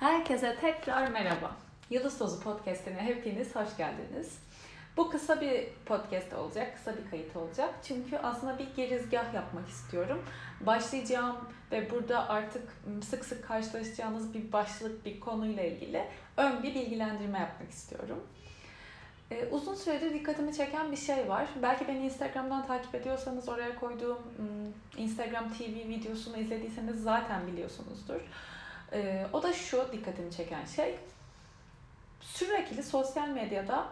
Herkese tekrar merhaba. Yıldız Tozu Podcast'ine hepiniz hoş geldiniz. Bu kısa bir podcast olacak, kısa bir kayıt olacak. Çünkü aslında bir girizgah yapmak istiyorum. Başlayacağım ve burada artık sık sık karşılaşacağınız bir başlık, bir konuyla ilgili ön bir bilgilendirme yapmak istiyorum. Ee, uzun süredir dikkatimi çeken bir şey var. Belki beni Instagram'dan takip ediyorsanız oraya koyduğum Instagram TV videosunu izlediyseniz zaten biliyorsunuzdur. Ee, o da şu dikkatimi çeken şey. Sürekli sosyal medyada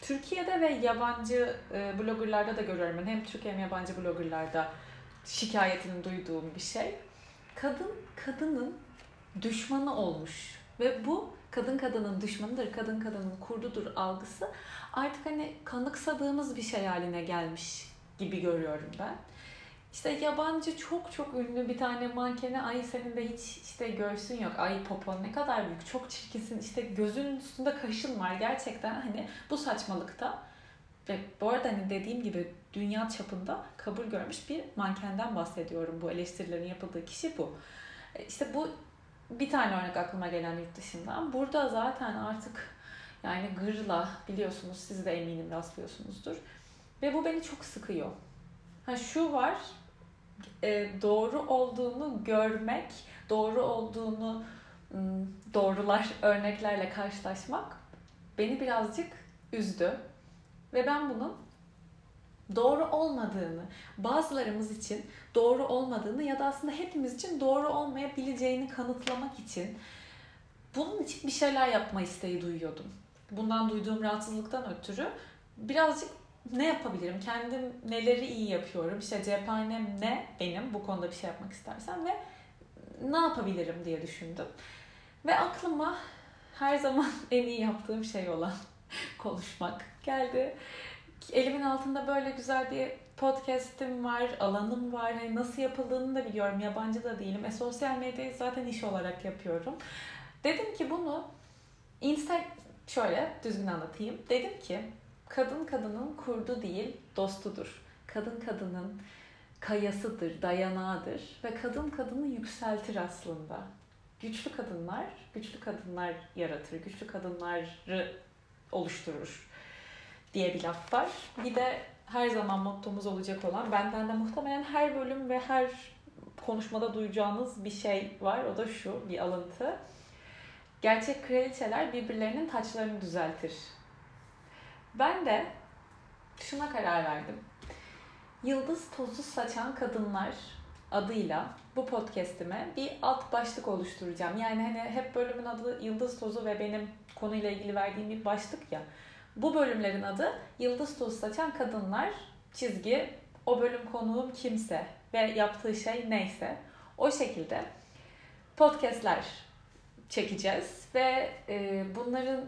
Türkiye'de ve yabancı e, bloggerlarda da görüyorum ben. Hem Türk hem yabancı bloggerlarda şikayetini duyduğum bir şey. Kadın kadının düşmanı olmuş. Ve bu kadın kadının düşmanıdır, kadın kadının kurdudur algısı artık hani kanıksadığımız bir şey haline gelmiş gibi görüyorum ben. İşte yabancı çok çok ünlü bir tane mankene ay senin de hiç işte göğsün yok. Ay popon ne kadar büyük. Çok çirkinsin. İşte gözün üstünde kaşın var. Gerçekten hani bu saçmalıkta ve bu arada hani dediğim gibi dünya çapında kabul görmüş bir mankenden bahsediyorum. Bu eleştirilerin yapıldığı kişi bu. E, işte bu bir tane örnek aklıma gelen yurt dışından. Burada zaten artık yani gırla biliyorsunuz siz de eminim rastlıyorsunuzdur. Ve bu beni çok sıkıyor. Ha şu var e, doğru olduğunu görmek, doğru olduğunu doğrular, örneklerle karşılaşmak beni birazcık üzdü. Ve ben bunun doğru olmadığını, bazılarımız için doğru olmadığını ya da aslında hepimiz için doğru olmayabileceğini kanıtlamak için bunun için bir şeyler yapma isteği duyuyordum. Bundan duyduğum rahatsızlıktan ötürü birazcık ne yapabilirim? Kendim neleri iyi yapıyorum? İşte cephanem ne benim bu konuda bir şey yapmak istersem ve ne yapabilirim diye düşündüm. Ve aklıma her zaman en iyi yaptığım şey olan konuşmak geldi. Elimin altında böyle güzel bir podcast'im var, alanım var. Hani nasıl yapıldığını da biliyorum. Yabancı da değilim. E, sosyal medyayı zaten iş olarak yapıyorum. Dedim ki bunu Insta şöyle düzgün anlatayım. Dedim ki kadın kadının kurdu değil dostudur. Kadın kadının kayasıdır, dayanağıdır ve kadın kadını yükseltir aslında. Güçlü kadınlar, güçlü kadınlar yaratır, güçlü kadınları oluşturur diye bir laf var. Bir de her zaman mottomuz olacak olan, benden de muhtemelen her bölüm ve her konuşmada duyacağınız bir şey var. O da şu, bir alıntı. Gerçek kraliçeler birbirlerinin taçlarını düzeltir ben de şuna karar verdim. Yıldız tozu saçan kadınlar adıyla bu podcast'ime bir alt başlık oluşturacağım. Yani hani hep bölümün adı Yıldız Tozu ve benim konuyla ilgili verdiğim bir başlık ya. Bu bölümlerin adı Yıldız Tozu Saçan Kadınlar çizgi o bölüm konuğum kimse ve yaptığı şey neyse o şekilde podcastler çekeceğiz ve bunların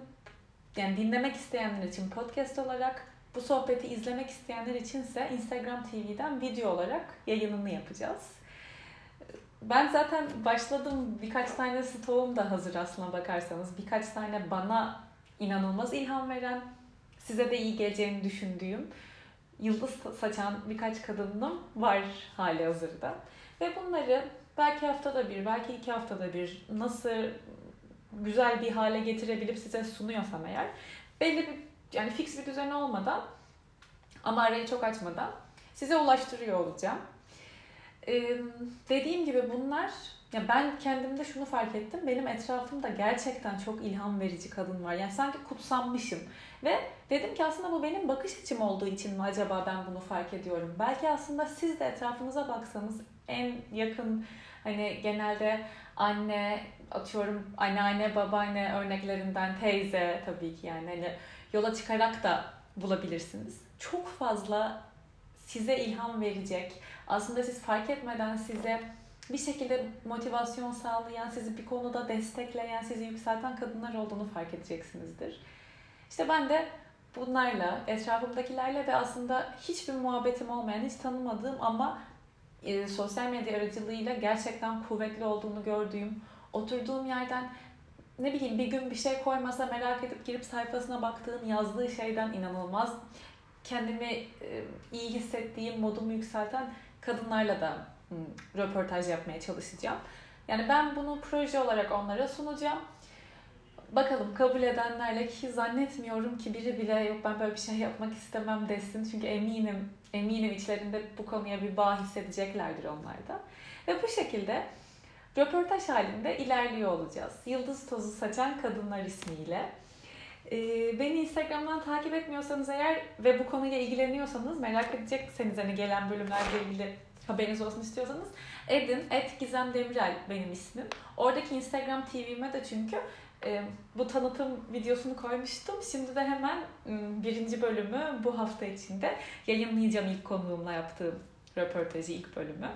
yani dinlemek isteyenler için podcast olarak, bu sohbeti izlemek isteyenler içinse Instagram TV'den video olarak yayınını yapacağız. Ben zaten başladım. Birkaç tane stoğum da hazır aslına bakarsanız. Birkaç tane bana inanılmaz ilham veren, size de iyi geleceğini düşündüğüm yıldız saçan birkaç kadınım var hali hazırda. Ve bunları belki haftada bir, belki iki haftada bir nasıl güzel bir hale getirebilip size sunuyorsam eğer belli bir yani fix bir düzen olmadan ama arayı çok açmadan size ulaştırıyor olacağım. Ee, dediğim gibi bunlar ya ben kendimde şunu fark ettim. Benim etrafımda gerçekten çok ilham verici kadın var. Yani sanki kutsanmışım. Ve dedim ki aslında bu benim bakış açım olduğu için mi acaba ben bunu fark ediyorum? Belki aslında siz de etrafınıza baksanız en yakın hani genelde anne atıyorum anneanne babaanne örneklerinden teyze tabii ki yani hani yola çıkarak da bulabilirsiniz. Çok fazla size ilham verecek aslında siz fark etmeden size bir şekilde motivasyon sağlayan, sizi bir konuda destekleyen, sizi yükselten kadınlar olduğunu fark edeceksinizdir. İşte ben de bunlarla, etrafımdakilerle ve aslında hiçbir muhabbetim olmayan, hiç tanımadığım ama e, sosyal medya aracılığıyla gerçekten kuvvetli olduğunu gördüğüm, oturduğum yerden ne bileyim bir gün bir şey koymasa merak edip girip sayfasına baktığım yazdığı şeyden inanılmaz kendimi e, iyi hissettiğim, modumu yükselten kadınlarla da röportaj yapmaya çalışacağım. Yani ben bunu proje olarak onlara sunacağım. Bakalım kabul edenlerle ki zannetmiyorum ki biri bile yok ben böyle bir şey yapmak istemem desin. Çünkü eminim eminim içlerinde bu konuya bir bağ hissedeceklerdir onlar da. Ve bu şekilde röportaj halinde ilerliyor olacağız. Yıldız Tozu Saçan Kadınlar ismiyle. Ee, beni Instagram'dan takip etmiyorsanız eğer ve bu konuyla ilgileniyorsanız merak edecekseniz hani gelen bölümlerle ilgili haberiniz olsun istiyorsanız edin. Et Gizem Demirel benim ismim. Oradaki Instagram TV'me de çünkü e, bu tanıtım videosunu koymuştum. Şimdi de hemen birinci bölümü bu hafta içinde yayınlayacağım ilk konuğumla yaptığım röportajı ilk bölümü.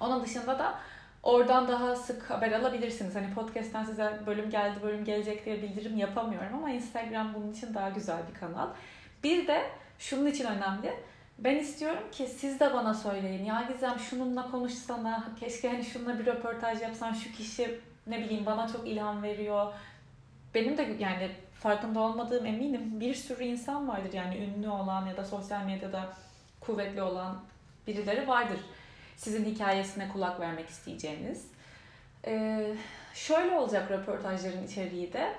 Onun dışında da oradan daha sık haber alabilirsiniz. Hani podcast'ten size bölüm geldi, bölüm gelecek diye bildirim yapamıyorum ama Instagram bunun için daha güzel bir kanal. Bir de şunun için önemli. Ben istiyorum ki siz de bana söyleyin. Ya Gizem şununla konuşsana. Keşke hani şununla bir röportaj yapsan. Şu kişi ne bileyim bana çok ilham veriyor. Benim de yani farkında olmadığım eminim bir sürü insan vardır yani ünlü olan ya da sosyal medyada kuvvetli olan birileri vardır. Sizin hikayesine kulak vermek isteyeceğiniz. Ee, şöyle olacak röportajların içeriği de.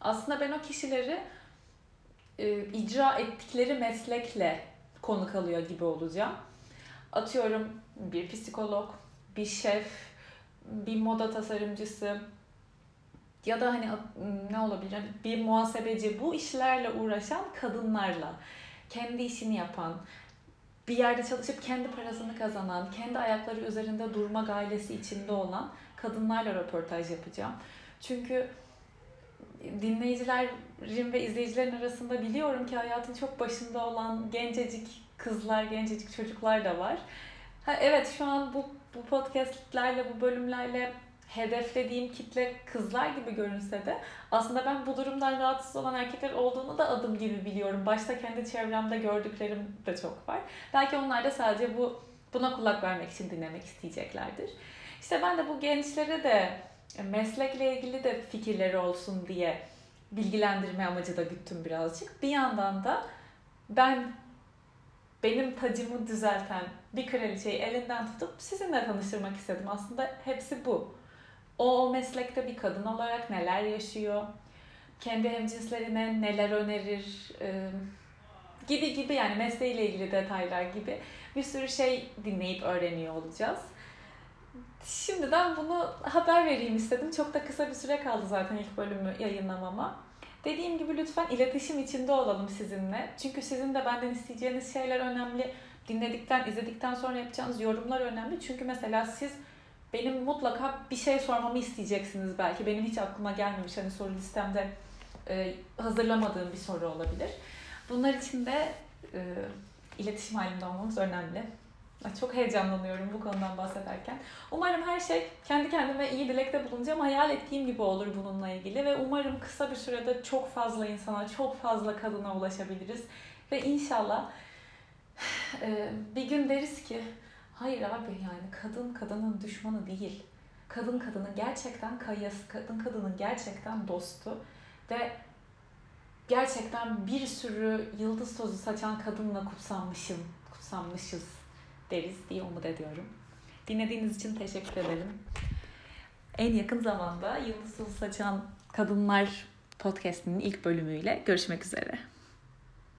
Aslında ben o kişileri e, icra ettikleri meslekle konuk alıyor gibi olacağım. Atıyorum bir psikolog, bir şef, bir moda tasarımcısı ya da hani ne olabilir bir muhasebeci bu işlerle uğraşan kadınlarla kendi işini yapan bir yerde çalışıp kendi parasını kazanan, kendi ayakları üzerinde durma gailesi içinde olan kadınlarla röportaj yapacağım. Çünkü dinleyicilerin ve izleyicilerin arasında biliyorum ki hayatın çok başında olan gencecik kızlar, gencecik çocuklar da var. Ha, evet şu an bu, bu podcastlerle, bu bölümlerle hedeflediğim kitle kızlar gibi görünse de aslında ben bu durumdan rahatsız olan erkekler olduğunu da adım gibi biliyorum. Başta kendi çevremde gördüklerim de çok var. Belki onlar da sadece bu buna kulak vermek için dinlemek isteyeceklerdir. İşte ben de bu gençlere de meslekle ilgili de fikirleri olsun diye bilgilendirme amacı da güttüm birazcık. Bir yandan da ben benim tacımı düzelten bir kraliçeyi elinden tutup sizinle tanıştırmak istedim. Aslında hepsi bu. O, o meslekte bir kadın olarak neler yaşıyor, kendi hemcinslerine neler önerir e, gibi gibi yani mesleğiyle ilgili detaylar gibi bir sürü şey dinleyip öğreniyor olacağız. Şimdiden bunu haber vereyim istedim. Çok da kısa bir süre kaldı zaten ilk bölümü yayınlamama. Dediğim gibi lütfen iletişim içinde olalım sizinle. Çünkü sizin de benden isteyeceğiniz şeyler önemli. Dinledikten, izledikten sonra yapacağınız yorumlar önemli. Çünkü mesela siz benim mutlaka bir şey sormamı isteyeceksiniz belki. Benim hiç aklıma gelmemiş hani soru listemde e, hazırlamadığım bir soru olabilir. Bunlar için de e, iletişim halinde olmamız önemli. Çok heyecanlanıyorum bu konudan bahsederken. Umarım her şey kendi kendime iyi dilekte bulunacağım. Hayal ettiğim gibi olur bununla ilgili ve umarım kısa bir sürede çok fazla insana, çok fazla kadına ulaşabiliriz. Ve inşallah e, bir gün deriz ki hayır abi yani kadın kadının düşmanı değil. Kadın kadının gerçekten kayası, kadın kadının gerçekten dostu ve gerçekten bir sürü yıldız tozu saçan kadınla kutsanmışım, kutsanmışız deriz diye umut ediyorum. Dinlediğiniz için teşekkür ederim. En yakın zamanda Yıldız Tozu Saçan Kadınlar podcast'inin ilk bölümüyle görüşmek üzere.